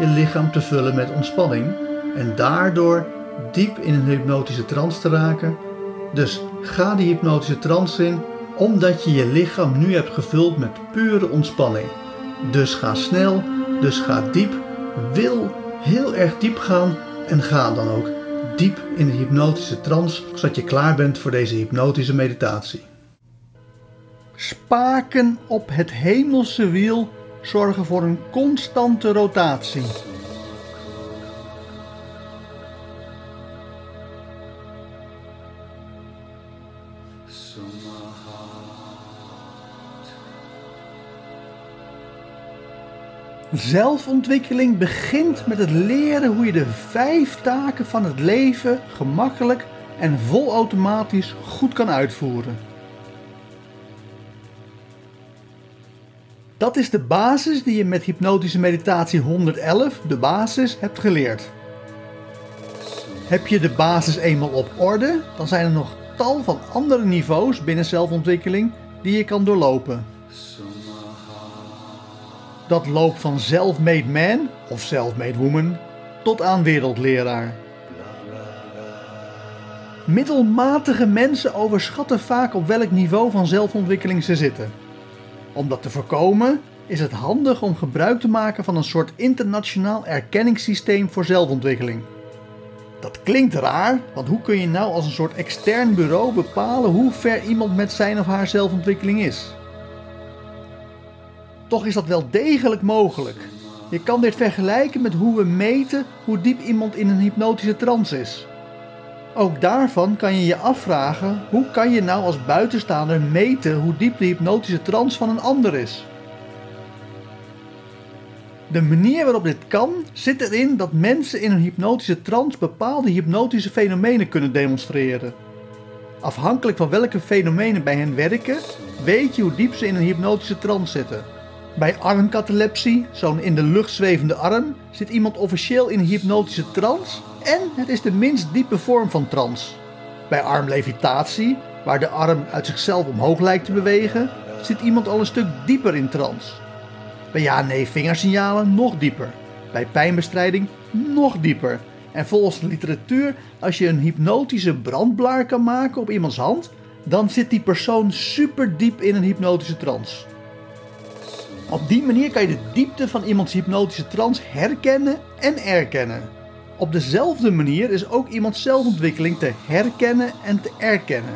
je lichaam te vullen met ontspanning. En daardoor diep in een hypnotische trance te raken. Dus ga die hypnotische trance in, omdat je je lichaam nu hebt gevuld met pure ontspanning. Dus ga snel, dus ga diep. Wil heel erg diep gaan en ga dan ook diep in de hypnotische trance, zodat je klaar bent voor deze hypnotische meditatie. Spaken op het hemelse wiel zorgen voor een constante rotatie. Zelfontwikkeling begint met het leren hoe je de vijf taken van het leven gemakkelijk en volautomatisch goed kan uitvoeren. Dat is de basis die je met hypnotische meditatie 111, de basis, hebt geleerd. Heb je de basis eenmaal op orde, dan zijn er nog tal van andere niveaus binnen zelfontwikkeling die je kan doorlopen. Dat loopt van self-made man of self-made woman tot aan wereldleraar. Middelmatige mensen overschatten vaak op welk niveau van zelfontwikkeling ze zitten. Om dat te voorkomen is het handig om gebruik te maken van een soort internationaal erkenningssysteem voor zelfontwikkeling. Dat klinkt raar, want hoe kun je nou als een soort extern bureau bepalen hoe ver iemand met zijn of haar zelfontwikkeling is? Toch is dat wel degelijk mogelijk. Je kan dit vergelijken met hoe we meten hoe diep iemand in een hypnotische trance is. Ook daarvan kan je je afvragen hoe kan je nou als buitenstaander meten hoe diep de hypnotische trance van een ander is. De manier waarop dit kan zit erin dat mensen in een hypnotische trance bepaalde hypnotische fenomenen kunnen demonstreren. Afhankelijk van welke fenomenen bij hen werken, weet je hoe diep ze in een hypnotische trance zitten. Bij armkatalepsie, zo'n in de lucht zwevende arm, zit iemand officieel in een hypnotische trance en het is de minst diepe vorm van trance. Bij armlevitatie, waar de arm uit zichzelf omhoog lijkt te bewegen, zit iemand al een stuk dieper in trance. Bij ja-nee vingersignalen nog dieper. Bij pijnbestrijding nog dieper. En volgens de literatuur, als je een hypnotische brandblaar kan maken op iemands hand, dan zit die persoon super diep in een hypnotische trance. Op die manier kan je de diepte van iemands hypnotische trance herkennen en erkennen. Op dezelfde manier is ook iemands zelfontwikkeling te herkennen en te erkennen.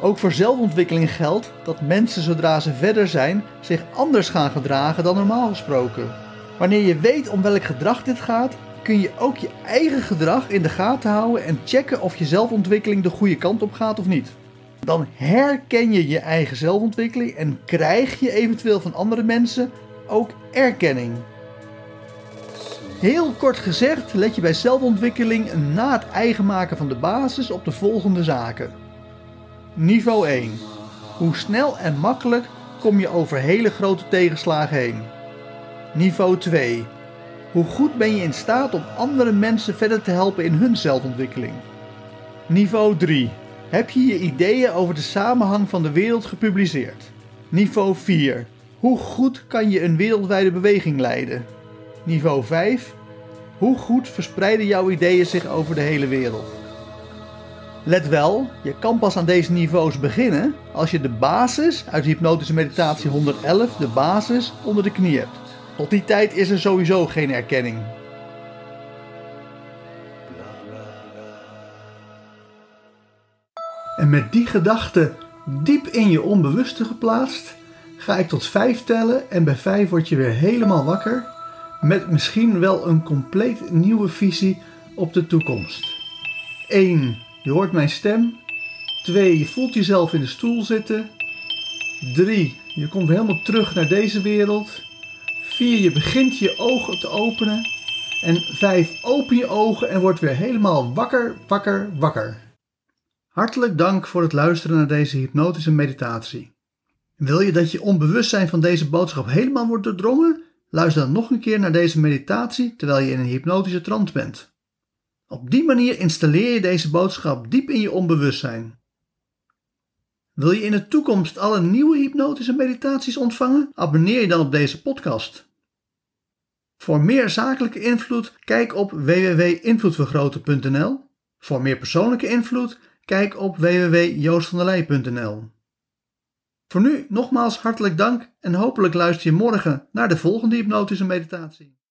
Ook voor zelfontwikkeling geldt dat mensen zodra ze verder zijn zich anders gaan gedragen dan normaal gesproken. Wanneer je weet om welk gedrag dit gaat, kun je ook je eigen gedrag in de gaten houden en checken of je zelfontwikkeling de goede kant op gaat of niet. Dan herken je je eigen zelfontwikkeling en krijg je eventueel van andere mensen ook erkenning. Heel kort gezegd let je bij zelfontwikkeling na het eigen maken van de basis op de volgende zaken. Niveau 1. Hoe snel en makkelijk kom je over hele grote tegenslagen heen. Niveau 2. Hoe goed ben je in staat om andere mensen verder te helpen in hun zelfontwikkeling? Niveau 3. Heb je je ideeën over de samenhang van de wereld gepubliceerd? Niveau 4. Hoe goed kan je een wereldwijde beweging leiden? Niveau 5. Hoe goed verspreiden jouw ideeën zich over de hele wereld? Let wel, je kan pas aan deze niveaus beginnen als je de basis uit hypnotische meditatie 111, de basis, onder de knie hebt. Tot die tijd is er sowieso geen erkenning. En met die gedachte diep in je onbewuste geplaatst, ga ik tot vijf tellen en bij vijf word je weer helemaal wakker met misschien wel een compleet nieuwe visie op de toekomst. 1. Je hoort mijn stem. 2. Je voelt jezelf in de stoel zitten. 3. Je komt helemaal terug naar deze wereld. 4. Je begint je ogen te openen. En 5. Open je ogen en word weer helemaal wakker, wakker, wakker. Hartelijk dank voor het luisteren naar deze hypnotische meditatie. Wil je dat je onbewustzijn van deze boodschap helemaal wordt doordrongen? Luister dan nog een keer naar deze meditatie terwijl je in een hypnotische trance bent. Op die manier installeer je deze boodschap diep in je onbewustzijn. Wil je in de toekomst alle nieuwe hypnotische meditaties ontvangen? Abonneer je dan op deze podcast. Voor meer zakelijke invloed, kijk op www.invloedvergroten.nl. Voor meer persoonlijke invloed, kijk op www.joostvandelij.nl. Voor nu nogmaals hartelijk dank en hopelijk luister je morgen naar de volgende hypnotische meditatie.